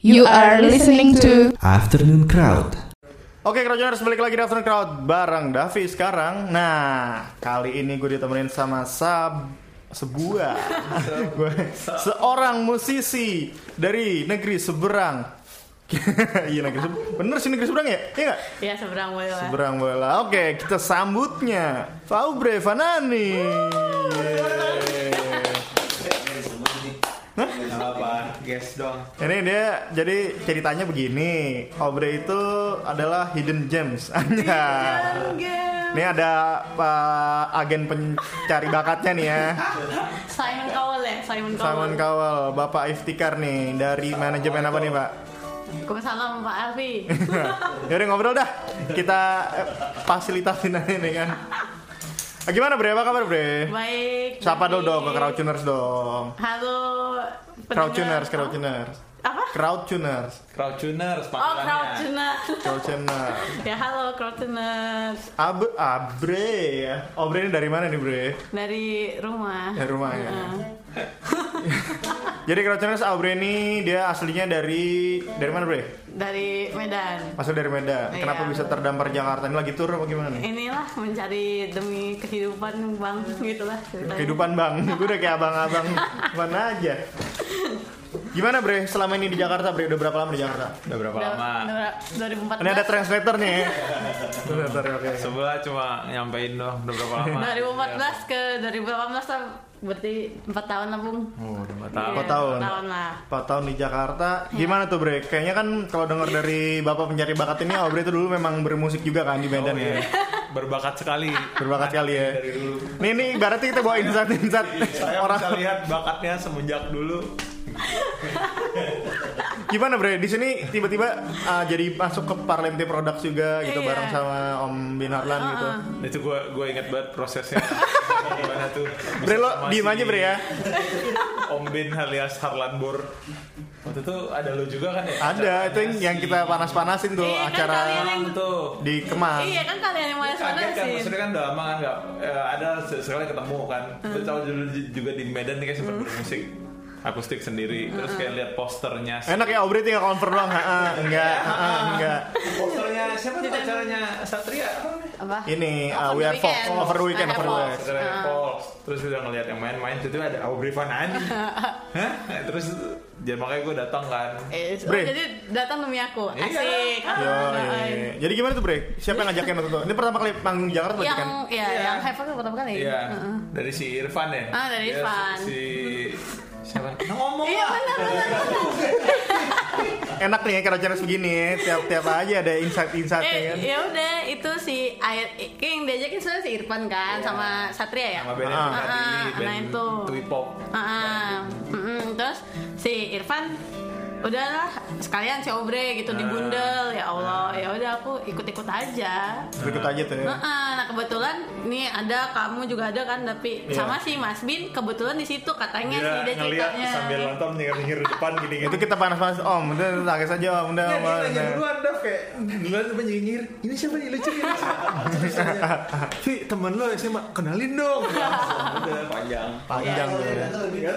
You are listening to Afternoon Crowd. Oke, Crowdjoners balik lagi di Afternoon Crowd bareng Davi sekarang. Nah, kali ini gue ditemenin sama Sab sebuah gue seorang musisi dari negeri seberang. iya negeri seberang. Bener sih negeri seberang ya? Iya nggak? Ya seberang boleh lah. Seberang bola. Oke, kita sambutnya Faubre Fanani. Apa guys dong Ini dia jadi ceritanya begini. Aubrey itu adalah hidden gems. Anya. Ini ada Pak agen pencari bakatnya nih ya. Simon Cowell ya, Simon Cowell. Simon Kawal, Bapak Iftikar nih dari manajemen apa nih, Pak? Waalaikumsalam Pak Alfi. Yaudah ngobrol dah. Kita eh, fasilitasin aja nih kan. Ah, gimana Bre? Apa kabar Bre? Baik. Sapa baik. dulu dong ke Crowdtuners dong. Halo. Crowdtuners. Crowdtuners. Apa? Crowdtuners, crowd tuners Oh, Crowdtuners. Crowdtuners. ya halo Crowdtuners. Ab Abre ya. Obre ini dari mana nih Bre? Dari rumah. Dari rumah ya. Jadi Crowdtuners Abre ini dia aslinya dari dari mana Bre? Dari Medan. Asal dari Medan. Iya, Kenapa bisa terdampar Jakarta? Ini lagi tur apa gimana nih? Inilah mencari demi kehidupan bang gitulah ceritanya. Kehidupan bang, gue udah kayak abang-abang mana aja. Gimana bre, selama ini di Jakarta bre, udah berapa lama di Jakarta? udah berapa Udah- lama udah 2014. Ini ada translator nih. Translator oke. sebelah cuma nyampein doang udah berapa lama 2014 ke 2018 lah berarti 4 tahun lah bung oh udah empat Iya, tahun Empat tahun. empat tahun lah 4 tahun di Jakarta. Gimana tuh bre? Kayaknya kan kalau dengar dari bapak pencari bakat ini, oh bre itu dulu memang bermusik juga kan di Medan Oh, ya. iya. berbakat sekali Berbakat kali ya. dari dulu Nih nih, berarti kita bawa insight-insight saya orang bisa lihat bakatnya semenjak dulu Gimana bre? Di sini tiba-tiba uh, jadi masuk ke Parlente Products juga gitu Iya. bareng sama Om Bin Harlan gitu. Nah, itu gue gue inget banget prosesnya. Gimana tuh? Bre lo diem aja bre ya. Om Bin alias Harlan Bor. Waktu itu ada lo juga kan ya? Ada itu yang, yang kita panas-panasin tuh Iya, kan acara kalian yang- tuh di Kemang. iya kan kalian yang kaget kan sih maksudnya kan udah lama kan nggak eh, ada sekali ketemu kan. Terus tahu dulu juga di Medan nih kayak sempat bermusik akustik sendiri terus kayak lihat posternya Enak ya Aubrey tinggal confirm doang. Enggak, enggak. posternya siapa tuh acaranya Satria apa Ini uh, we are Fox weekend. over the weekend over the weekend. Terus udah ngeliat yang main-main itu ada Aubrey Fanani hah terus jadi makanya gue datang kan Eh, oh, Bre. jadi datang demi aku Iya. asik Yo, Doain. iya. Jadi gimana tuh bre? Siapa yang ngajakin waktu itu? Ini pertama kali panggung di Jakarta yang kan? ya Iya. yang Heaven tuh pertama kali iya Heeh. dari si Irfan ya Ah, dari Dia Irfan. si siapa nah, ngomong iya lah benar benar Enak nih ya kalau cara segini. Tiap-tiap aja ada insight-insightnya eh kan. ya udah itu si air kayak yang diajakin sebenarnya si Irfan kan sama Satria ya sama tadi Ah, band nah itu. Twi Pop Ah, ah. Mm-mm. terus si Irfan udahlah sekalian si Obre gitu di bundel ya Allah ya udah aku ikut-ikut aja. Berikut aja tuh ya. Heeh, nah kebetulan nih ada kamu juga ada kan tapi Iya. sama si Mas Bin kebetulan di situ katanya Dia sih dia ngeliat ceritanya. sambil nonton nyengir-nyengir di depan gini Itu kita panas-panas Om, udah tangkis saja Om, udah Nggak, Om. nanya udah. duluan Dav kayak duluan apa nyengir ini siapa nih? Lucu ini Vi temen lo SMA kenalin dong. Udah panjang Panjang tuh ya. Nggak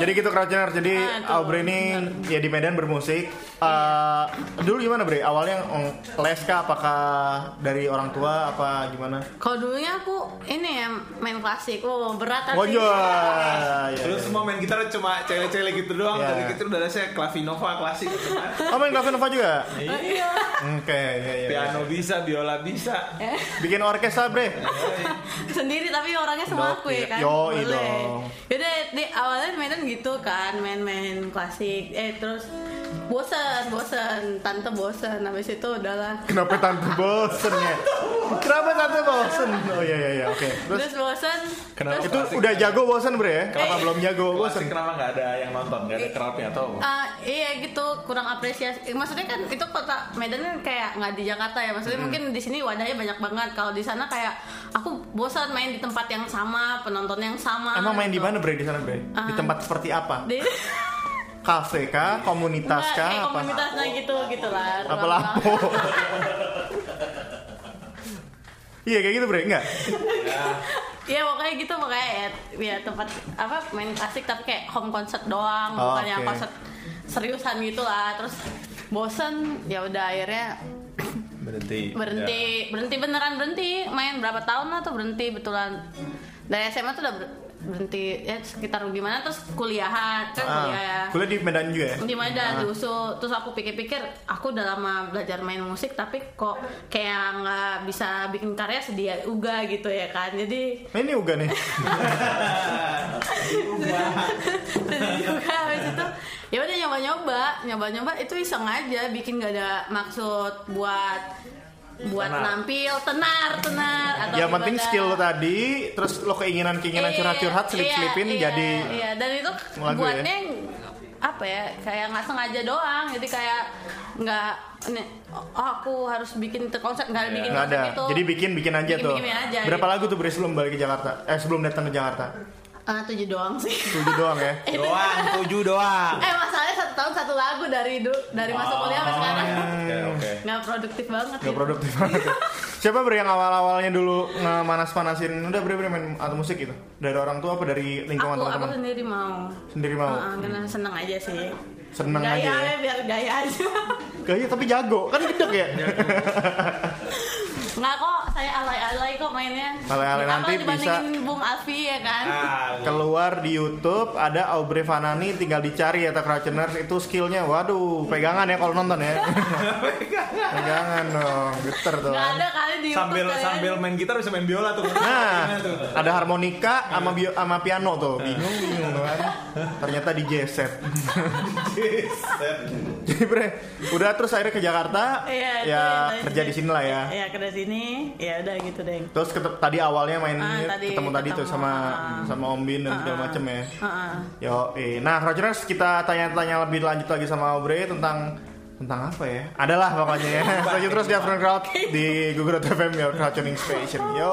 Jadi gitu Crowdtuners, jadi Ah, tuh. Aubrey ini ya di Medan bermusik. Eh, dulu gimana Bre? Awalnya les kah? Apakah dari orang tua apa gimana? kalau dulunya aku ini ya main klasik oh berat Oh iya. iya, Terus iya. semua main gitar cuma cewek-cewek gitu doang Iya. Dari gitu udah saya Clavinova klasik Oh main Cafe Nova juga? iya Oke, iya iya. Piano bisa, biola bisa Bikin orkestra Bre? sendiri tapi orangnya sama aku ya iya. kan Yoi Boleh. dong. Yaudah di awalnya Medan gitu kan main-main klasik eh terus bosan bosan tante bosan habis itu udahlah Kenapa tante bosen ya? Kenapa tante bosen? Oh iya iya iya, oke. Terus terus bosan Kenapa? terus itu Klasik udah jago bosen Bre ya? Kenapa Eh. belum jago bosen? Kenapa nggak ada yang nonton? Nggak ada crowdnya atau? Ah, iya gitu kurang apresiasi. Eh, Maksudnya kan itu kota Medan kan kayak nggak di Jakarta ya. Maksudnya mungkin di sini wadahnya banyak banget. Kalau di sana kayak aku bosan main di tempat yang sama, penonton yang sama. Emang main di gitu. mana Bre di sana Bre? Di Ah. tempat seperti apa? Di Kafe kah? Komunitas kah? kayak Apa? komunitasnya gitu gitu lah. Apa lampu? Iya kayak gitu bre, enggak? ya pokoknya gitu makanya ya, ya tempat apa main klasik tapi kayak home concert doang Oh, bukan yang oke. concert seriusan gitu lah terus bosen ya udah akhirnya berhenti berhenti berhenti beneran berhenti main berapa tahun lah tuh berhenti betulan dari SMA tuh udah ber- berhenti ya sekitar gimana terus kuliahan kan kuliah ya. Ah, kuliah di Medan juga ya? Di Medan di USU terus aku pikir-pikir aku udah lama belajar main musik tapi kok kayak nggak bisa bikin karya sedia uga gitu ya kan. Jadi Nah, ini Uga nih. Jadi juga habis itu ya udah nyoba-nyoba. Nyoba-nyoba itu iseng aja bikin gak ada maksud buat buat Tenar. nampil tenar tenar atau Yang penting skill lo tadi Terus lo keinginan-keinginan Iya, curhat-curhat iya, Selip-selipin iya, jadi iya dan itu lagu buatnya apa ya kayak nggak sengaja doang jadi kayak nggak nih oh aku harus bikin te- konsep nggak ada bikin Nggak konsep ada. itu. Jadi bikin-bikin aja Bikin- tuh. bikin aja, Berapa gitu. lagu tuh Bre sebelum balik ke Jakarta? Eh sebelum datang ke Jakarta? Ah, tujuh doang sih. Tujuh doang ya? Doang tujuh doang. Eh satu tahun satu lagu dari du- dari masuk kuliah sampai sekarang. Oke oke nggak produktif banget Gak gitu. produktif banget. Siapa Bre yang awal-awalnya dulu ngemanas-panasin Udah Bre Bre main alat musik gitu? Dari orang tua apa dari lingkungan aku aku teman-teman sendiri mau. Sendiri mau? Ah, karena seneng aja sih. Seneng gaya aja ya? biar gaya aja. Gaya tapi jago. Kan gedek ya nggak kok saya alay-alay kok mainnya. Alay-alay nanti dibandingin Bung Alfi ya kan? Ah keluar di YouTube ada Aubrey Fanani tinggal dicari ya Croucheners itu skillnya waduh pegangan ya kalau nonton ya. Pegangan dong geter tuh nggak ada kali di sambil YouTube sambil main gitar bisa main biola tuh. Nah tuh? ada harmonika sama bio, sama piano tuh. Bingung bingung tuh kan. Ternyata di set. Jadi bre udah terus akhirnya ke Jakarta. Iya, ya tadi kerja di sini lah ya. Iya kerja sini, ya udah gitu deh. terus ket- tadi awalnya main Ah, tadi ketemu tadi tuh sama ah. sama Om Bin dan segala macem ya Heeh. Yo, eh. Nah, Rogerers kita tanya-tanya lebih lanjut lagi sama Aubrey tentang tentang apa ya? Adalah pokoknya ya. Stay terus di Afternoon Crowd di Google FM your crowd tuning station. Yo.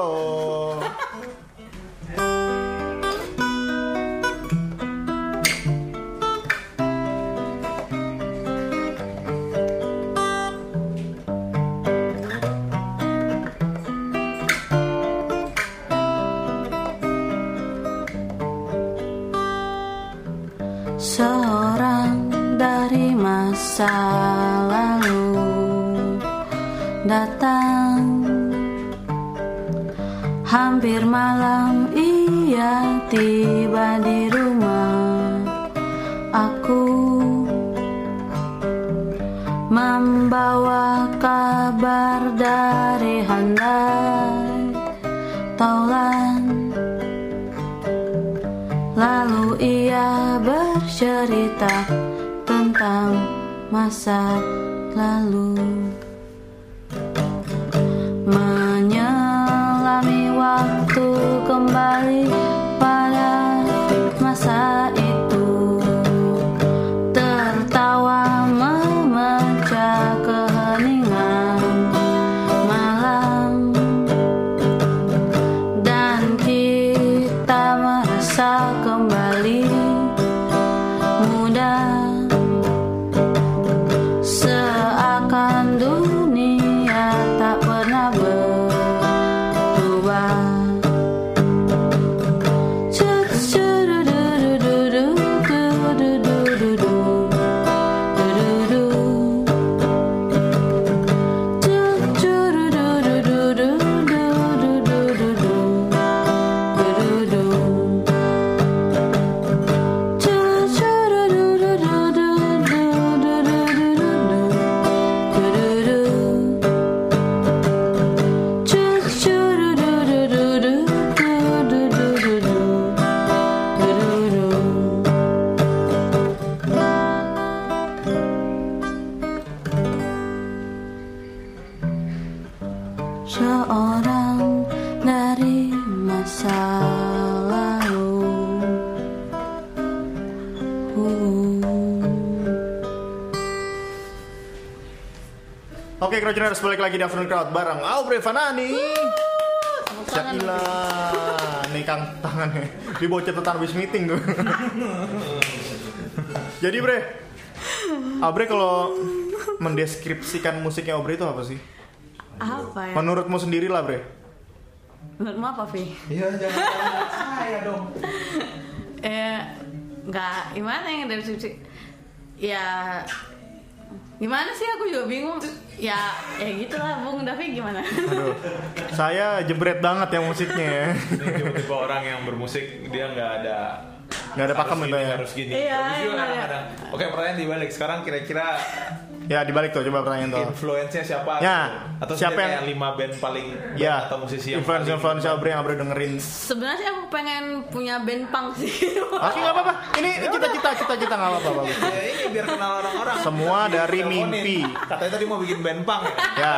Uh. Oke, Rogerers balik lagi di Afternoon Crowd bareng Aubrey Fanani. Syakila. Nih kang tangannya. Di bawah catatan habis meeting tuh. Jadi Bre, Aubrey kalau mendeskripsikan musiknya Aubrey itu apa sih? Apa ya? Menurutmu sendiri lah Bre. Menurutmu apa, Vi? Iya jangan jangan saya dong. Eh, nggak gimana yang dari sisi ya gimana sih? Aku juga bingung. Ya ya gitulah Bung Davi gimana? Aduh, saya jebret banget ya musiknya ya. Ini tiba-tiba orang yang bermusik dia nggak ada Nggak ada pakem harus itu gini, ya. harus gini. Iya, ada. kadang-kadang. Oke pertanyaan dibalik sekarang kira-kira Ya dibalik tuh coba pertanyaan tuh. influence-nya siapa? Ya, gitu? Atau siapa siapa yang- lima band paling band Ya, atau musisi yang influence paling- influence Aubrey yang Aubrey dengerin. sebenarnya sih aku pengen punya band punk sih Oke nggak apa-apa. Ini cita-cita cita-cita nggak apa-apa. Ya ini biar kenal orang-orang. Semua dari mimpi. Katanya tadi mau bikin band punk ya. Ya,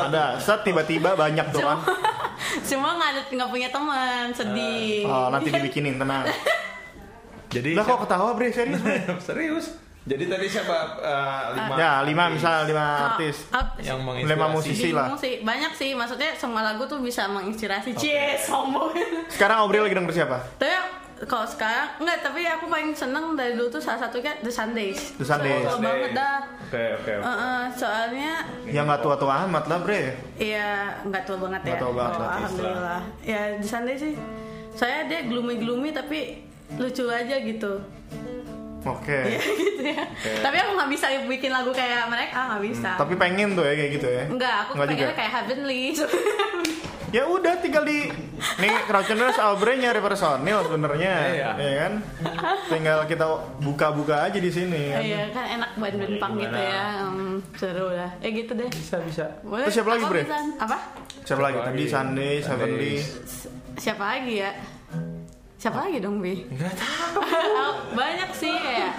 ada set tiba-tiba banyak tuh kan. cuma nggak ada nggak punya teman sedih Oh, nanti dibikinin tenang. Jadi Lah kok ketawa bre serius bre? serius. Jadi tadi siapa eh, lima? Ya lima misal lima artis. ah, yang menginspirasi. Lima musisi lah. sih banyak sih maksudnya semua lagu tuh bisa menginspirasi cie sombong Sekarang Aubrey lagi denger siapa? tapi kalau sekarang enggak tapi aku paling seneng dari dulu tuh salah satunya The Sundays The Sundays. Tua banget dah Oke oke. Heeh, soalnya Ya nggak tua-tua amat lah bre. Iya, nggak tua banget ya. Nggak tua banget Oh, lah, alhamdulillah. Ya di Sunday sih. Saya dia gloomy-gloomy tapi lucu aja gitu. Oke. Iya gitu ya. Tapi aku nggak bisa bikin lagu kayak mereka, nggak bisa. Tapi pengen tuh ya kayak gitu ya. Enggak, aku Nggak pengennya juga? kayak Heavenly. Ya udah tinggal di nih Crouchers Aubrey nyari personil sebenarnya, Iya. ya kan? Tinggal kita buka-buka aja di sini. kan? Iya kan enak band-band punk gitu ya. Hmm, seru lah. Eh gitu deh. Bisa bisa. Boleh. Terus siapa lagi, Bre? Apa? Siapa lagi? Tadi Sunday, Heavenly. Siapa lagi ya? Siapa lagi dong, Bi? Banyak sih kayak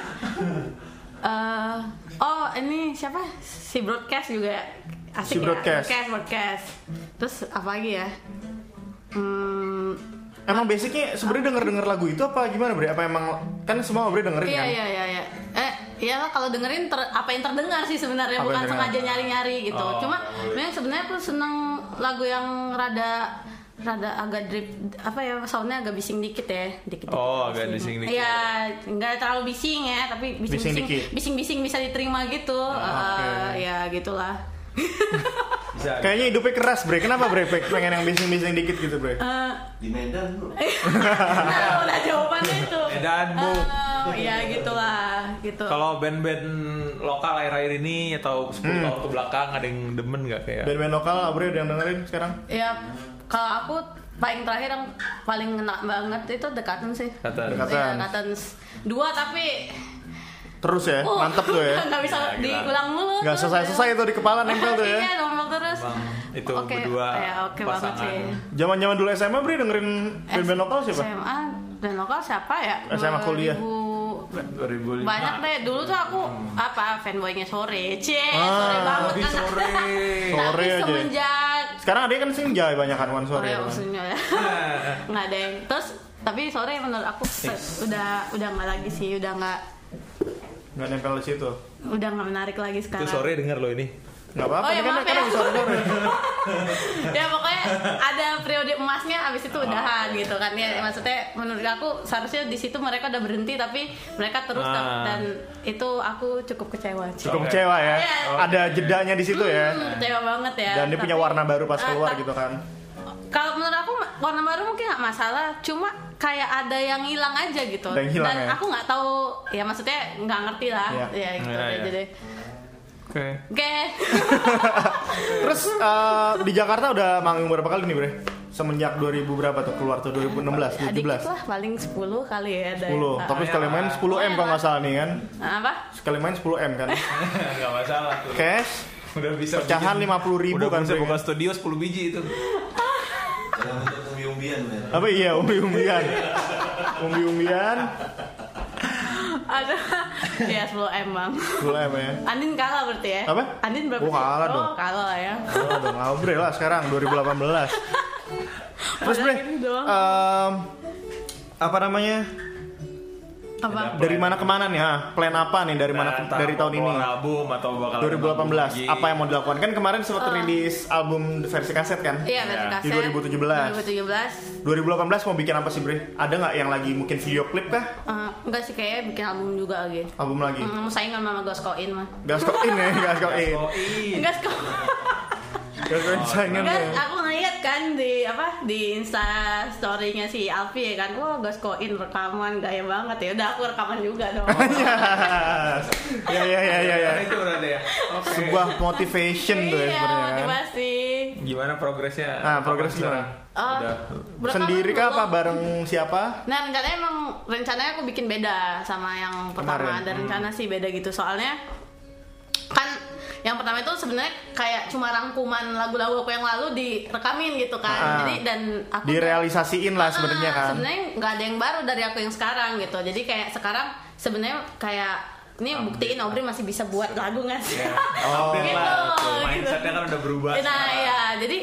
eh, oh ini siapa? Si broadcast juga asik Si ya. Broadcast. broadcast, broadcast. Terus apa lagi ya? Hmm, Emang basicnya sebenarnya denger denger lagu itu apa gimana bre? Apa emang kan semua Aubrey dengerin iya kan? iya iya iya. Eh, iyalah kalau dengerin ter- apa yang terdengar sih sebenarnya Apa bukan sengaja nyari-nyari gitu. Oh, Cuma memang sebenarnya aku seneng lagu yang rada rada agak drip apa ya soundnya agak bising dikit ya dikit Oh, agak bising dikit. Iya, nggak terlalu bising ya, tapi Bising bising-bising dikit. bising-bising bisa diterima gitu. Eh, ya gitulah. Bisa. Kayaknya hidupnya keras bre. Kenapa bre? Pe- Pengen yang bising-bising dikit gitu bre? Eh, di Medan bro nah, udah jawabannya itu. Medan, Bu. Eh, ya gitulah, gitu. Kalau band-band lokal akhir-akhir ini atau 10 Hmm. tahun ke belakang ada yang demen gak kayak? Band-band lokal Aubrey udah yang dengerin sekarang? Ya, kalau aku paling terakhir yang paling ngena banget itu The Cuttons sih. The Cuttons. Iya. Dua tapi Terus ya, uh, mantep tuh ya. nggak bisa Ya, diulang mulu. Gak selesai-selesai tuh di kepala nempel tuh Iya, ya. nempel terus. Itu Oke, berdua ya, oke banget pasangan. sih. Zaman-zaman dulu SMA bre dengerin band-band lokal siapa? SMA dan lokal siapa ya? SMA kuliah. 2000 2005. banyak deh dulu tuh aku apa fanboynya sore cie Ah, sore banget sore. Sore tapi aja. semenjak Sekarang ada kan senja banyak kan one sore sore. kan? maksudnya ya nggak ada yang terus tapi sore menurut aku se- udah udah nggak lagi sih udah nggak Nggak nempel di situ. udah nggak menarik lagi Itu sekarang sore denger lo ini. Nggak apa-apa, Oh, ya, kan maaf kan ya. lagi sore-sore. ya pokoknya ada periode emasnya abis itu Oh. udahan gitu kan ya maksudnya menurut aku seharusnya di situ mereka udah berhenti tapi mereka terus Ah. dan itu aku cukup kecewa sih. Cukup kecewa ya. Iya. Ada jedanya di situ ya. Hmm, kecewa banget ya Dan dia punya warna baru pas Ah, keluar ta- gitu kan. kalau menurut aku warna baru mungkin nggak masalah cuma kayak ada yang hilang aja gitu Ada yang hilang dan ya? aku nggak tahu ya maksudnya nggak ngerti lah Iya. ya gitu Iya, aja iya. deh Oke. oke Terus eh, di Jakarta udah manggung berapa kali nih bre? Semenjak 2000 berapa tuh keluar tuh 2016, Ya, dikit 17. lah paling 10 kali ya dari 10. Tapi sekali main 10 M kalau nggak salah nih kan. apa Sekali main 10 M kan. Gak masalah tuh. Cash Udah bisa pecahan 50 ribu Udah kan bisa buka kan? studio 10 biji itu. umbi-umbian men Apa iya umbi-umbian. Umbi-umbian ada ya 10 M bang 10 M ya. Andin kalah berarti ya Apa? Andin berapa Oh, kalah oh, dong. kalah lah ya Oh, dong Aubrey lah sekarang 2018. Terus bre, em, apa namanya? Apa Dari mana ke mana nih? Ha? Plan apa nih dari mana Nah, entah dari tahun ini? album atau bakal 2018 apa yang mau dilakukan kan kemarin sempat rilis album versi kaset kan Iya, versi Ya. kaset. Di 2017. 2017. 2018 mau bikin apa sih Bre? Ada nggak yang lagi mungkin video klip kah? Eh, enggak sih kayaknya bikin album juga lagi. Album lagi? Hmm, saingan sama Goskoin mah. Gas in ya, gas in. Oh, iya. Enggak kok. Gas in saingan ya. aku kan di apa di Insta story-nya si Alfi ya kan, wah gas koin rekaman gaya banget ya. Udah aku rekaman juga dong. ya ya ya ya ya Nah, itu udah deh. Oke. sebuah motivation tuh ya iya, sebenarnya kan motivasi. Gimana progresnya? Ah, progres Udah. rekaman sendiri kah apa bareng siapa Nah rencananya emang rencananya aku bikin beda sama yang pertama Kemarin. ada rencana sih beda gitu soalnya kan yang pertama itu sebenarnya kayak cuma rangkuman lagu-lagu aku yang lalu direkamin gitu kan Ah. jadi dan aku direalisasiin lah sebenarnya Ah, kan sebenarnya nggak ada yang baru dari aku yang sekarang gitu jadi kayak sekarang sebenarnya kayak ini buktiin Aubrey masih bisa buat lagu nggak sih Oh. Update gitu, lah, gitu. Mindsetnya kan udah berubah. Nah ya, jadi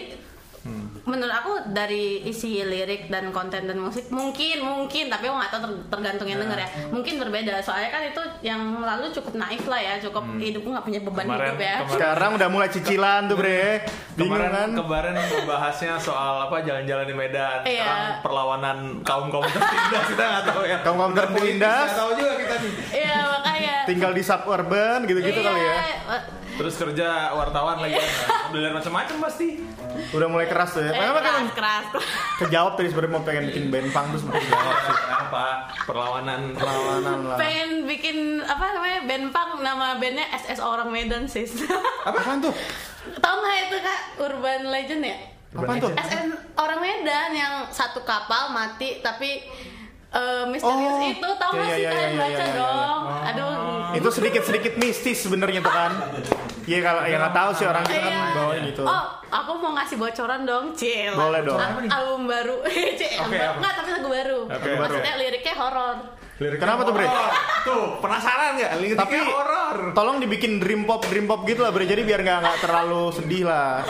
menurut aku dari isi lirik dan konten dan musik mungkin mungkin tapi aku nggak tahu ter- tergantung yang denger ya. Mungkin berbeda. Soalnya kan itu yang lalu cukup naif lah ya cukup hidupku nggak punya beban Kemarin- hidup ya. kemarin- sekarang udah mulai cicilan tuh bre. Bingung Kemarin kan? kemarin membahasnya soal apa jalan-jalan di Medan, Iya. sekarang perlawanan kaum kaum tertindas kita nggak tahu ya. Kaum-kaum tertindas. Nggak tahu juga kita nih. iya makanya. Tinggal di suburban gitu-gitu Iya, kali ya Terus kerja wartawan lagi. Kan, belajar macam-macam pasti. udah mulai keras tuh ya. Eh, kenapa kan keras keras keras. kejawab tadi sebenarnya mau pengen bikin band punk terus mungkin jawab sih Apa perlawanan. Perlawanan lah. Pengen bikin apa namanya band punk. Nama bandnya SS orang Medan sis. Apaan tuh? Tau nggak itu kak? Urban legend ya? Apaan tuh? SN orang Medan yang satu kapal mati tapi eh, misterius Oh. itu tau Iya, gak iya, sih iya, kalian iya, baca iya, iya, dong aduh itu sedikit-sedikit mistis sebenarnya tuh kan Iya kalau yang nggak tahu sih orang kita kan Iya. bawain gitu Oh, aku mau ngasih bocoran dong, Cil. Boleh dong. album baru. Cil, Oke, apa? Enggak, tapi lagu baru. Oke, Maksudnya liriknya horor. Kenapa tuh, Bre? Tuh, penasaran nggak? Liriknya Tapi horor. tolong dibikin dream pop dream pop gitu lah bre jadi biar nggak nggak terlalu sedih lah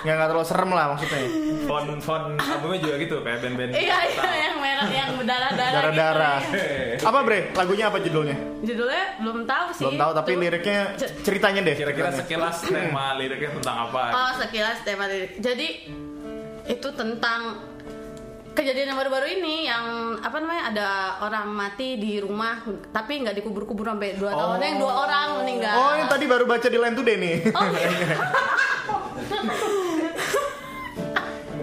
nggak nggak terlalu serem lah maksudnya Font font albumnya juga gitu kayak band-band. Iya, iya, yang merah, yang berdarah-darah. darah darah Gitu. apa bre lagunya apa judulnya Judulnya belum tahu sih. belum tahu tapi Tuh. liriknya ceritanya deh Kira-kira sekilas tema liriknya tentang apa? Oh, sekilas tema lirik. Jadi itu tentang kejadian yang baru-baru ini yang apa namanya ada orang mati di rumah tapi nggak dikubur-kubur sampai dua tahun yang dua orang meninggal oh yang tadi baru baca di Line Today nih Oh, iya.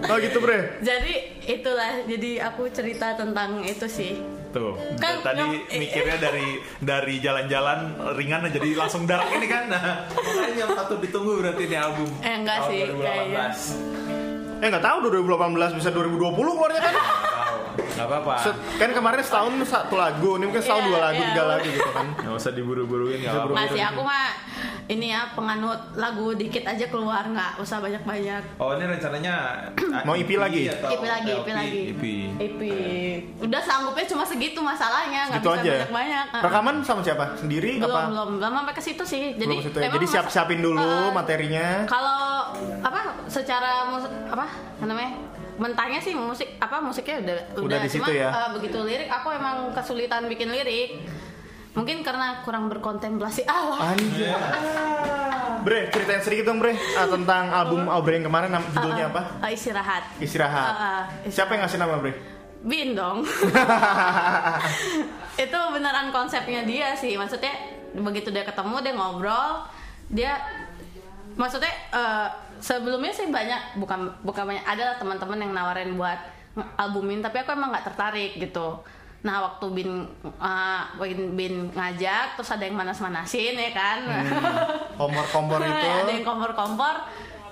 oh gitu bre jadi itulah jadi aku cerita tentang itu sih Tuh, Kan- tadi mikirnya dari dari jalan-jalan ringan jadi langsung dark ini kan. Nah, makanya yang patut ditunggu berarti ini album. Eh, enggak sih, 2018. kayaknya. Eh nggak tahu 2018 bisa 2020 keluarnya kan Tahu. Nggak apa-apa. Kan kemarin setahun satu lagu ini mungkin setahun Iya, dua lagu iya. tiga lagu gitu kan Nggak usah diburu-buruin apa-apa. masih aku mah ini ya penganut lagu dikit aja keluar nggak usah banyak-banyak Oh ini rencananya Mau EP lagi? IP lagi, IP lagi. EP. IP. Udah sanggupnya cuma segitu masalahnya, nggak bisa aja banyak-banyak. rekaman sama siapa sendiri belum apa belum belum sampai ke situ sih. Jadi situ ya? memang jadi mas- siap siapin dulu materinya Kalau apa secara musik apa namanya? Mentahnya sih musik apa musiknya udah Udah di situ cuma, ya? eh, begitu lirik aku emang kesulitan bikin lirik. Mungkin karena kurang berkontemplasi Allah. Anjir. Bre, ceritain sedikit dong Bre ah, tentang album Aubrey yang kemarin judulnya Eh, apa? eh, istirahat. Istirahat. Eh, eh, Siapa yang ngasih nama Bre? Bin dong. itu beneran konsepnya dia sih maksudnya begitu dia ketemu dia ngobrol dia maksudnya eh, sebelumnya sih banyak bukan bukan banyak ada lah teman-teman yang nawarin buat albumin tapi aku emang nggak tertarik gitu. Nah waktu bin eh, bin, bin ngajak terus ada yang manas-manasin ya kan? Kompor-kompor itu. ada yang kompor-kompor.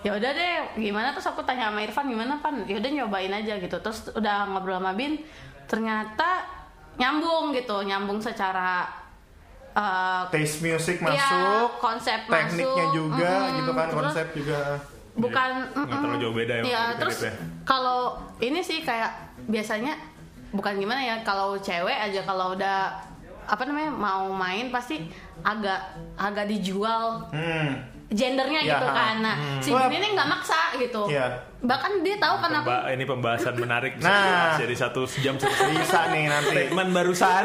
Ya udah deh gimana? Terus aku tanya sama Irfan gimana pan? Ya udah nyobain aja gitu. Terus udah ngobrol sama Bin ternyata nyambung gitu nyambung secara eh, Taste music ya, masuk, konsep tekniknya masuk, juga mm-mm. gitu kan, Terus konsep juga. bukan Nggak terlalu jauh beda ya, ya mirip-mirip terus ya. kalau ini sih kayak biasanya bukan gimana ya kalau cewek aja kalau udah apa namanya mau main pasti agak agak dijual Hmm. Gendernya Ya, gitu kan nah si Wah. Bin ini nggak maksa gitu Iya. bahkan dia tahu kan aku Mbak, ini pembahasan menarik bisa Nah. jadi satu jam satu Bisa nih nanti statement barusan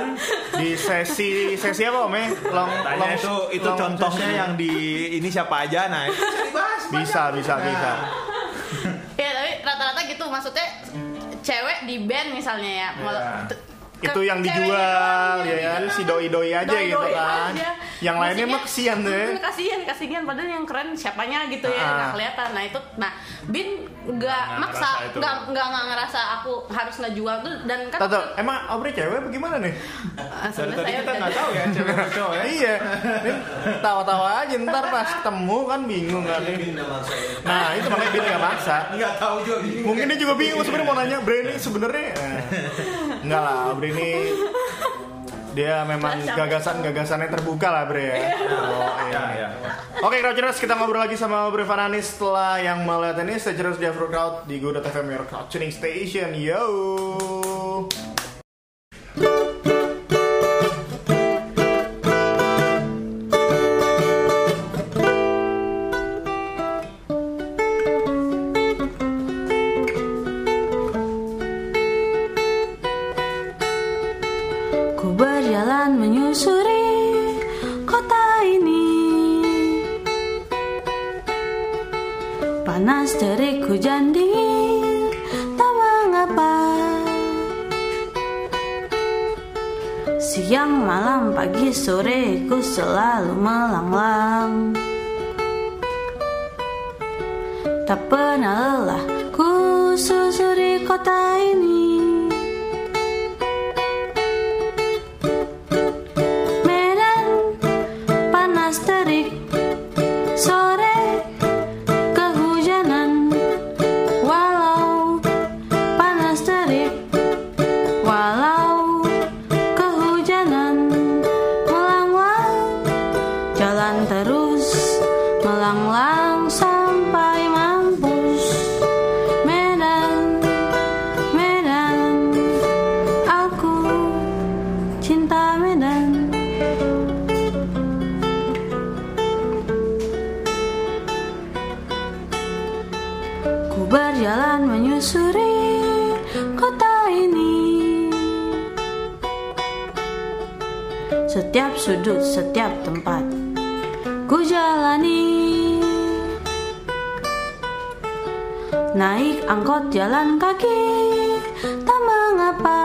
di sesi sesi apa Om? eh? Long, tanya long- itu itu long contohnya sesi. yang di ini siapa aja nah bisa dibahas bisa bisa bisa. ya tapi rata-rata gitu maksudnya cewek di band misalnya ya Kalau- t- Itu yang ceweknya dijual, doang ya kan? si doi-doi aja Doi-doi gitu kan. aja. Yang lainnya mah kesian ya. Hmm, kasihan, kasihan padahal yang keren siapanya gitu ya, Ah. nggak kelihatan. Nah, itu nah Bin nggak maksa, nggak nggak nggak ngerasa aku harus ngejual tuh dan kan Tahu, emang Aubrey cewek bagaimana nih? eh, Dari sebenarnya tadi saya kita nggak tahu ya cewek cowok ya. iya, tawa-tawa aja ntar pas ketemu kan bingung kan saya. Nah itu makanya Bin nggak maksa. Nggak tahu juga. bingung. Mungkin dia juga bingung sebenarnya mau nanya ini sebenarnya eh, enggak lah Bre ini dia memang gagasan-gagasannya terbuka lah Bre ya. Oh, iya. Ya, ya. Oke Crowdtuners kita ngobrol lagi sama Bre Fanani setelah yang melihat ini Stay di Afro Crowd di Good FM Your Crowd Tuning Station Yo jalan kaki Tak mengapa.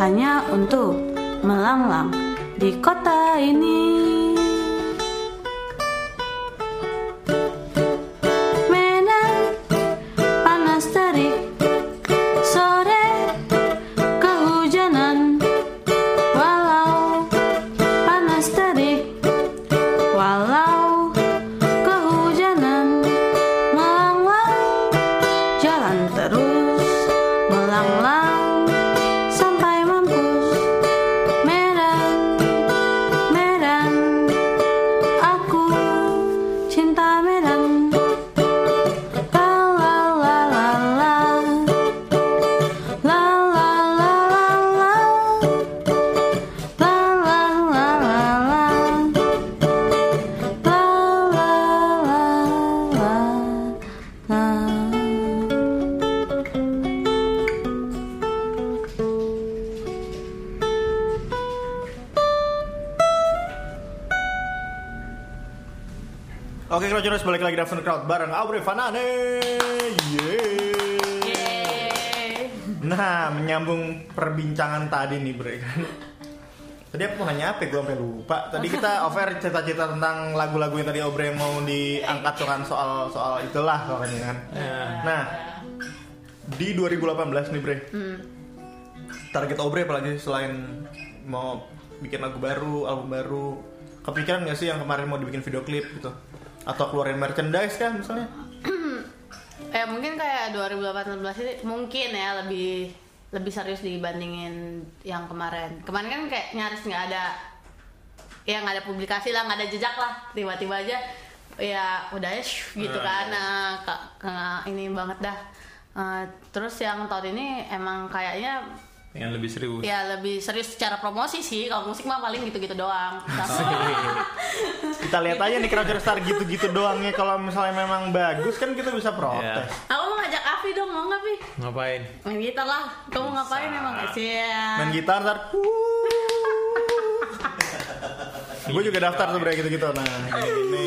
Hanya untuk melanglang di kota ini Oke Crowdtuners balik lagi di Afro Crowd bareng Aubrey Fanani Yeay Yeay. Nah, menyambung perbincangan tadi nih, Bre. Tadi aku mau nanya apa? Gue sampai lupa. Tadi kita offer cerita-cerita tentang lagu-lagu yang tadi Obre mau diangkat kan soal soal itulah pokoknya kan. Nah, di 2018 nih, Bre. Target Obre apalagi selain mau bikin lagu baru, album baru. Kepikiran gak sih yang kemarin mau dibikin video klip gitu? Atau keluarin merchandise kan misalnya? Eh mungkin kayak 2018 ini mungkin ya lebih lebih serius dibandingin yang kemarin. Kemarin kan kayak nyaris nggak ada ya nggak ada publikasi lah, nggak ada jejak lah. Tiba-tiba aja ya udah ya shh, gitu kan. Nah, ini banget dah. Eh, terus yang tahun ini emang kayaknya Yang lebih serius. ya lebih serius secara promosi sih. Kalau musik mah paling gitu-gitu doang. Kita lihat aja nih Crowdtuners Star gitu-gitu doangnya. Kalau misalnya memang bagus kan kita bisa protes. Aku mau ngajak Avi dong, mau nggak? Ngapain? Main gitar lah. Kamu ngapain emang? Iya. main gitar ntar gue juga daftar tuh bre gitu-gitu nah gini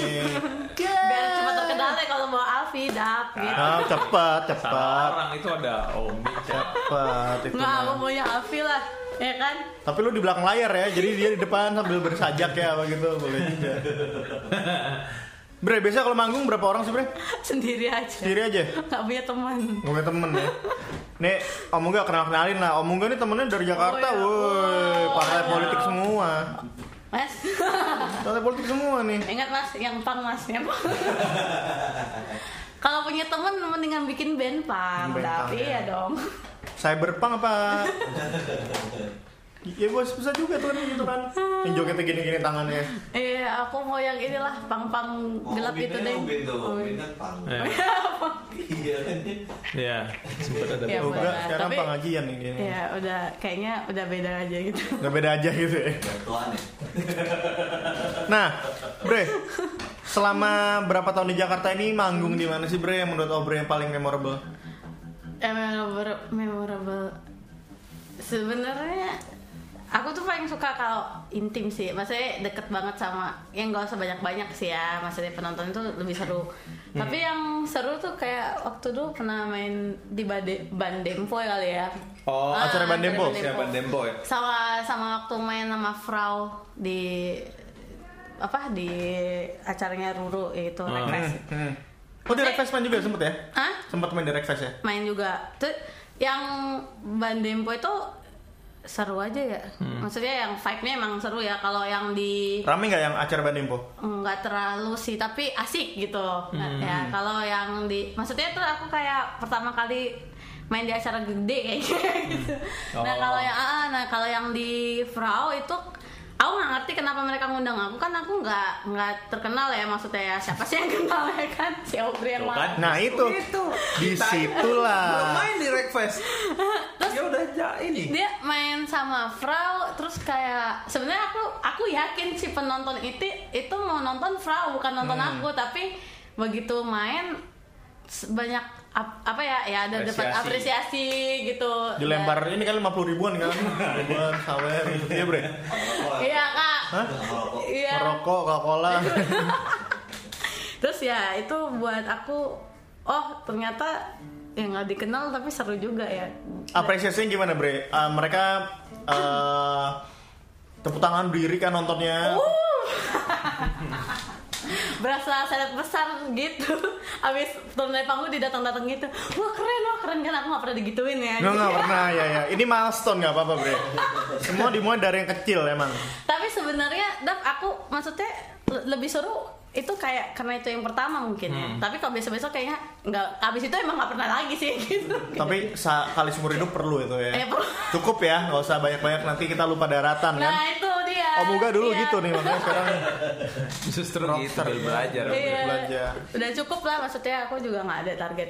cepat Alf Alfi gitu Ah, cepat, Salah cepat, orang itu ada Omi, cepat itu. nggak aku maunya Alfi lah ya kan Tapi lu di belakang layar ya, jadi dia di depan sambil bersajak ya, apa gitu boleh juga. Bre, biasa kalau manggung berapa orang sih Bre? sendiri aja Sendiri aja. nggak punya teman Gak punya temen ya. Nih, Om Muga kenal kenalin lah. Om Muga nih temennya dari Jakarta, Oh, iya. woi, partai Oh. politik semua. Partai politik semua nih. ingat mas yang pang mas yang pang kalau punya teman mendingan bikin band pang Band tapi ya. ya dong Cyberpunk apa? Ya bos bisa juga tuh kan gitu kan. Yang jogetnya gini-gini tangannya. Iya, aku mau yang inilah pang-pang gelap Ubin itu kan deh. Ubin tuh, Oh, Ubin kan pang. Ya. Iya kan. Iya, sempat ada. Ya, Oh, boleh. sekarang Tapi- pengajian nih gini. Iya, udah kayaknya udah beda aja gitu. Gak beda aja gitu ya. Ya. Nah, Bre, selama berapa tahun di Jakarta ini manggung di mana sih Bre yang menurut Obre yang paling memorable? Eh, memorable, memorable. Sebenarnya aku tuh paling suka kalau intim sih. Maksudnya deket banget sama yang gak usah banyak-banyak sih ya. Maksudnya penonton itu lebih seru. Hmm. Tapi yang seru tuh kayak waktu dulu pernah main di Bade, Bandempo kali ya. Oh, Ah, acara Bandempo? Siapa Bandempo ya? sama sama waktu main sama Frau di apa di acaranya Ruru itu Ah. Rekfest. Hmm. Oh di Rekfest main juga sempet ya? Hah? Sempet main di Rekfest ya? Main juga. Tuh yang Bandempo itu seru aja ya. Hmm. Maksudnya yang vibe-nya emang seru ya. Kalau yang di Rame nggak yang acara Bandempo? nggak terlalu sih tapi asik gitu Hmm. ya kalau yang di maksudnya tuh aku kayak pertama kali main di acara gede kayak gitu nah Oh. kalau yang ah, nah kalau yang di Frau itu aku nggak ngerti kenapa mereka ngundang aku kan aku nggak nggak terkenal ya maksudnya ya siapa sih yang kenal ya kan si Aubrey yang mana kan. Nah itu, Itu. situlah. Belum main di Rekfest. ya udah ja ini. dia main sama Frau terus kayak sebenarnya aku aku yakin si penonton itu itu mau nonton Frau bukan nonton Hmm. aku tapi begitu main banyak ap- apa ya ya ada dapat Apresiasi. apresiasi gitu Dilempar ini kan 50 ribuan kan? ribuan sawer gitu ya bre? Iya kak Hah? Iya Merokok, Coca-Cola. terus ya itu buat aku oh ternyata yang nggak dikenal tapi seru juga ya Apresiasinya gimana bre? Eh, mereka eh tepuk tangan berdiri kan nontonnya. Uh. berasa seleb besar gitu abis turun dari panggung didatang-datang gitu wah keren wah keren kan aku gak pernah digituin ya Nggak, nggak pernah ya ya. Ini milestone nggak apa-apa bre. Semua dimulai dari yang kecil emang. tapi sebenarnya dap aku maksudnya le- lebih seru itu kayak karena itu yang pertama mungkin ya tapi kalau besok-besok kayaknya nggak abis itu emang nggak pernah lagi sih gitu Tapi kali seumur hidup perlu itu ya. Eh, perlu. Cukup ya, nggak usah banyak-banyak nanti kita lupa daratan kan. nah itu dia Om Uga dulu Iya. gitu nih makanya sekarang Justru gitu biar belajar. Iya. belajar. udah cukup lah maksudnya aku juga nggak ada target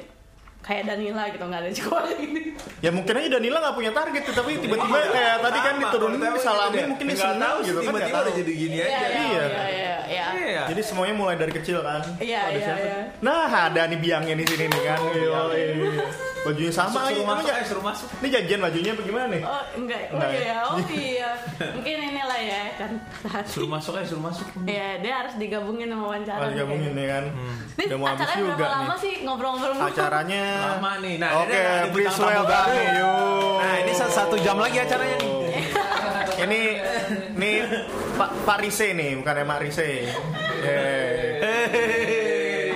kayak Danila gitu nggak ada cukup gini Ya mungkin aja Danila nggak punya target tuh, tapi tiba-tiba kayak tadi kan diturunin disalamin gitu mungkin dia Nggak senang tahu gitu kan tiba-tiba udah jadi gini iya aja. iya Iya. iya iya. Jadi semuanya mulai dari kecil kan. Iya, iya, iya. Nah ada nih biangnya di sini nih kan. Iya, iya. Bajunya sama lagi. Suruh masuk ya- suruh masuk. Ini janjian bajunya apa gimana nih? Oh enggak, oh Enggak ya? iya, oh iya. Mungkin inilah ya kan. Suruh masuk aja, suruh masuk. Iya, dia harus digabungin sama wawancara. Harus gabungin nih kan. Ini Udah mau habis acaranya juga berapa lama nih. sih ngobrol-ngobrol? Acaranya Lama nih. Nah, Oke, ini ada please welcome. Yuk. Nah, ini satu, jam lagi acaranya nih. Ini ini Pak Pak Rise nih, bukan Mak Rise.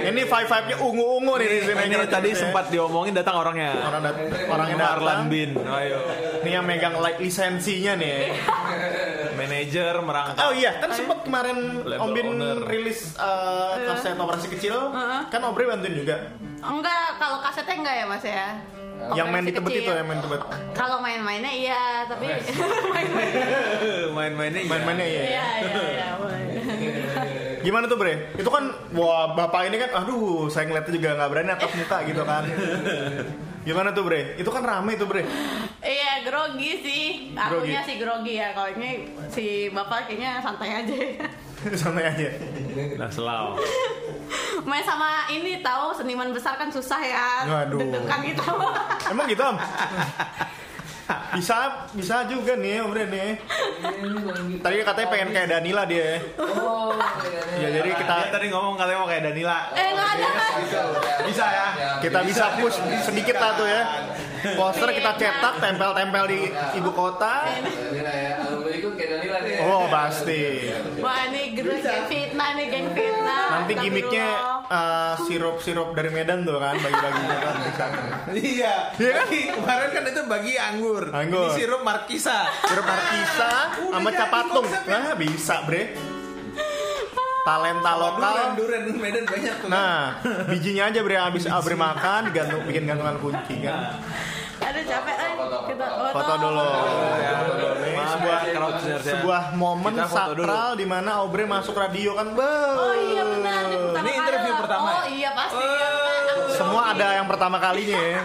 Ini five five nya ungu ungu nih di sini. Ini tadi sempat diomongin datang orangnya. orang dat orang yang Arlan datang. Bin. Ayo. Ini yang megang like lisensinya nih. Manajer merangkap. Oh iya, kan sempat kemarin Om Bin owner. rilis uh, kaset operasi kecil, kan Obre bantuin juga. Enggak, kalau kasetnya enggak ya Mas ya. yang main di Operasi tebet itu ya main tebet. Kalau main-mainnya iya, tapi main-mainnya Main-mainnya iya. Main-mainnya iya. iya iya iya. Gimana tuh Bre? Itu kan wah bapak ini kan aduh saya ngeliatnya juga nggak berani atap muka gitu kan. Gimana tuh Bre? Itu kan rame tuh Bre. Iya, grogi sih. Akunya Grogi. sih grogi ya. Kalau ini si bapak kayaknya santai aja. Santai aja. Nah, selau. Main sama ini tahu seniman besar kan susah ya. Waduh. Deg-degan gitu. Emang gitu Om? Bisa bisa juga nih Obre nih. Tadi katanya pengen kayak Danila dia. Oh, Ya jadi kita Dia tadi ngomong katanya mau kayak Danila. Eh nggak ada. Bisa ya? kita bisa push sedikit lah tuh ya. Poster kita cetak tempel-tempel di ibu kota. Ya, nih. Oh pasti. Wah ini geng fitnah nih geng fitnah. Nanti gimmicknya eh, sirup-sirup dari Medan tuh kan bagi-bagi bisa. Iya. Iya kan? Kemarin kan itu bagi anggur. Anggur. Ini sirup markisa. Sirup markisa sama capatung. Nah, bisa, Bre. Talenta lokal. Duren, duren Medan banyak tuh. Nah, bijinya aja bre habis Abre makan gantung bikin gantungan kunci kan. Ada capek eh. Kita Foto dulu. Foto dulu. Maaf sebuah sebuah momen sakral di mana Aubrey masuk radio kan. Be. Oh iya benar. Ini, pertama Ini kali interview pertama Oh ya? iya pasti. ya, kan. Semua ada yang pertama kalinya ya.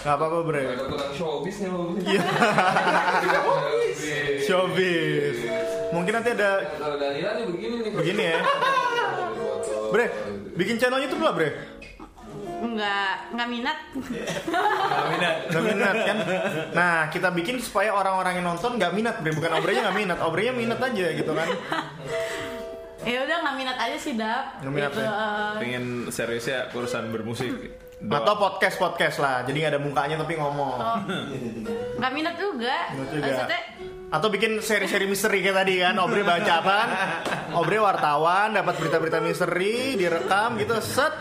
Gak apa-apa bre. Showbiz nih. Iya. Showbiz. Mungkin nanti ada begini nih. begini ya. Bre, bikin channel YouTube lah bre. Enggak, enggak minat. Nggak minat. Gak minat kan? Nah kita bikin supaya orang-orang yang nonton gak minat bre. Bukan Aubrey-nya gak minat, Aubrey-nya minat aja gitu kan. ya udah nggak minat aja sih dap. Nggak minat Gitu, ya? eh. Pengen seriusnya urusan bermusik. Doang. Atau podcast podcast lah. Jadi gak ada mukanya tapi ngomong. Oh. Nggak minat juga. Minat juga. Maksudnya Atau bikin seri-seri misteri kayak tadi kan Aubrey baca apa kan Aubrey wartawan dapat berita-berita misteri direkam gitu set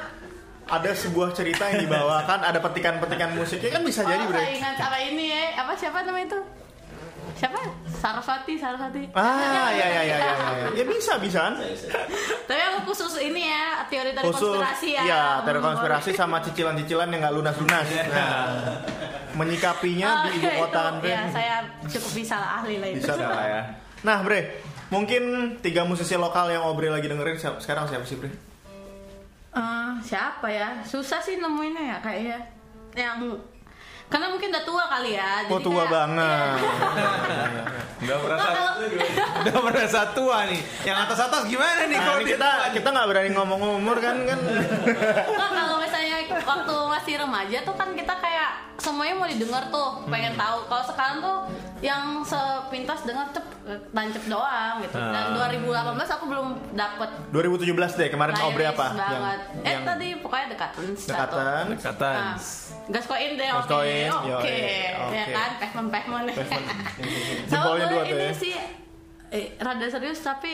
ada sebuah cerita yang dibawakan ada petikan-petikan musiknya kan bisa jadi oh, bre saingan sama ini ya. Apa siapa namanya itu? Siapa? Saraswati, Saraswati. ah ya ya ya ya ya ya bisa bisa kan Tapi aku khusus ini ya, teori-teori khusus konspirasi ya. ya teori konspirasi sama cicilan-cicilan yang nggak lunas-lunas nah, menyikapinya di ibu Oh, kota kan itu, bre ya, saya cukup bisa lah ahli lah itu. bisa Bisa lah ya. nah bre mungkin tiga musisi lokal yang Aubrey lagi dengerin siapa- sekarang siapa sih bre Eh, siapa ya? Susah sih nemuinnya ya kayaknya. Yang karena mungkin udah tua kali ya. Oh jadi tua kayak- banget. Udah merasa Nggak, kalau- udah merasa tua nih. Yang atas atas gimana nih Nah, kalau kita kita nggak berani ngomong umur kan kan. Nggak, kalau misalnya waktu masih remaja tuh kan kita kayak semuanya mau didengar tuh, pengen tahu. Kalau sekarang tuh yang sepintas dengar cep tancep doang gitu. Dan Ah. 2018 aku belum dapet 2017 deh kemarin Aubrey layris apa? banget. eh yang tadi pokoknya dekatan dekatan. Dekatan. Nah, gaskoin deh, oke, Gaskoin, oke, yoi, ya oke. kan, pehmon pehmon. Pehmon. Sama Jempolnya dua tuh ini ya. sih, eh, rada serius tapi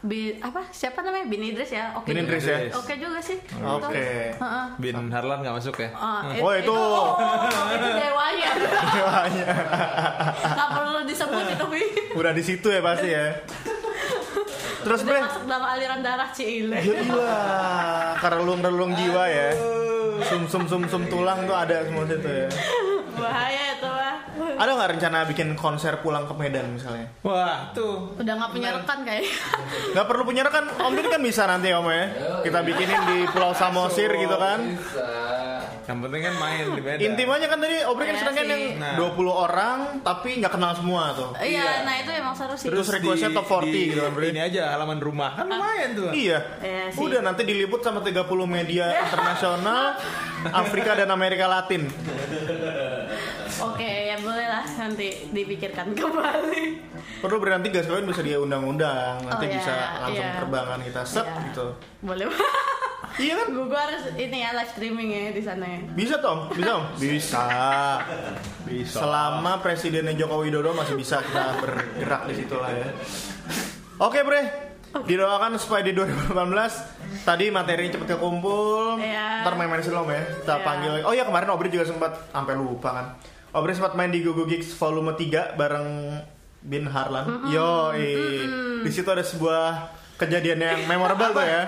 Bi, apa siapa namanya Bin Idris ya oke Bin juga. Idris ya? oke juga sih Oke. Itu. Heeh. Bin Harlan nggak masuk ya? Ah, Oh, itu. oh, itu dewanya Dewanya. nggak perlu disebut itu Bi Udah di situ ya pasti ya. Terus udah bre, masuk dalam aliran darah Cile ya ilah, kerelung-kerelung jiwa ya. Sum sum sum sum tulang tuh ada semua situ ya. bahaya itu Ada nggak rencana bikin konser pulang ke Medan misalnya? Wah tuh. udah nggak punya rekan kayaknya Nggak perlu punya rekan, Om Bin kan bisa nanti Om ya. Kita bikinin di Pulau Samosir gitu kan. Bisa. Yang penting kan main di Medan. Intimanya kan tadi Aubrey kan Iya sedangkan yang Nah. 20 orang tapi nggak kenal semua tuh. iya nah itu emang seru sih Terus requestnya top 40 gitu kan. Ini aja halaman rumah kan lumayan tuh. Iya. Iya sih. Udah nanti diliput sama 30 media internasional Afrika dan Amerika Latin. oke ya boleh lah nanti dipikirkan kembali Perlu berarti gas kawin bisa dia undang-undang, nanti Oh, iya, bisa langsung iya. terbangan kita set Iya. gitu. boleh Iya kan? gue harus ini ya live streaming ya di sana ya Bisa Tom, bisa Om? Bisa. Bisa. Selama Presidennya Joko Widodo masih bisa kita bergerak di situ lah ya. Oke Bre, didoakan supaya di 2018 tadi materi cepet kekumpul. Iya. Ntar main-main sini Om ya. Kita Iya. panggil. Oh iya kemarin Obri juga sempat sampai lupa kan. Obri sempat main di Google Gigs volume 3 bareng Bin Harlan. Yo, di situ ada sebuah kejadian yang memorable tuh ya.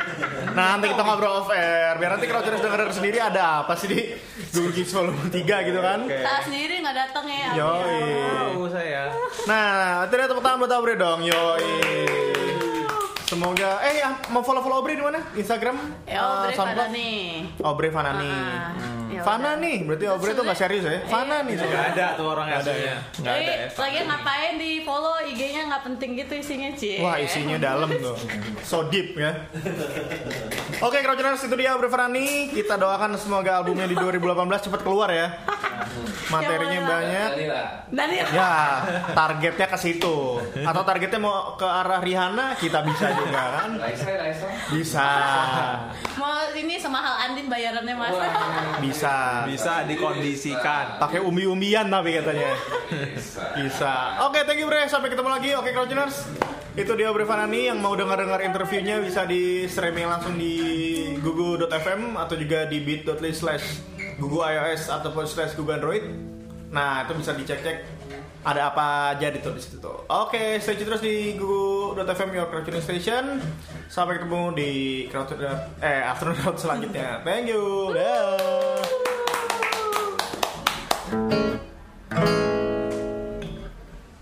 Nah, nanti kita ngobrol off air. Biar nanti kalau terus denger sendiri ada apa sih di Google Gigs volume 3 gitu kan. salah sendiri nggak datang ya saya. Nah, tidak tepuk tangan buat Aubrey dong. Yoi. Semoga eh ya, mau follow-follow Aubrey di mana? Instagram? ya eh, Aubrey SoundCloud? pada nih Aubrey Fanani. Ah, ya Ya Fana nih, berarti Aubrey tuh nggak serius ya? Fana nih Nggak soalnya. ada tuh orang aslinya. Nggak Jadi ada ya. lagi ngapain di follow IG-nya nggak penting gitu isinya Ci. Wah isinya dalam tuh, so deep ya. Oke Crowdtuners itu dia Aubrey Farani. Kita doakan semoga albumnya di 2018 cepat keluar ya. Materinya Ya, banyak. Ya, targetnya ke situ. Atau targetnya mau ke arah Rihanna, kita bisa juga kan? Raisa, Raisa. Bisa. Mau ini semahal Andin bayarannya mas. Wah, Bisa. Bisa dikondisikan. Pakai umbi-umbian tapi katanya. bisa. Bisa. Oke, thank you Bre. Sampai ketemu lagi. Oke, Crowdtuners. Itu dia Bre Fanani yang mau dengar-dengar interviewnya bisa di streaming langsung di gugu.fm atau juga di bit.ly slash gugu iOS ataupun slash gugu Android. Nah, itu bisa dicek-cek ada apa aja di tuh di situ tuh. Oke, stay tune terus di gugu.fm your Crowd Tuning station. Sampai ketemu di Crowd eh afternoon crowd selanjutnya. Thank you. Dah.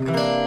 Irama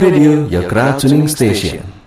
Radio, your tuning station.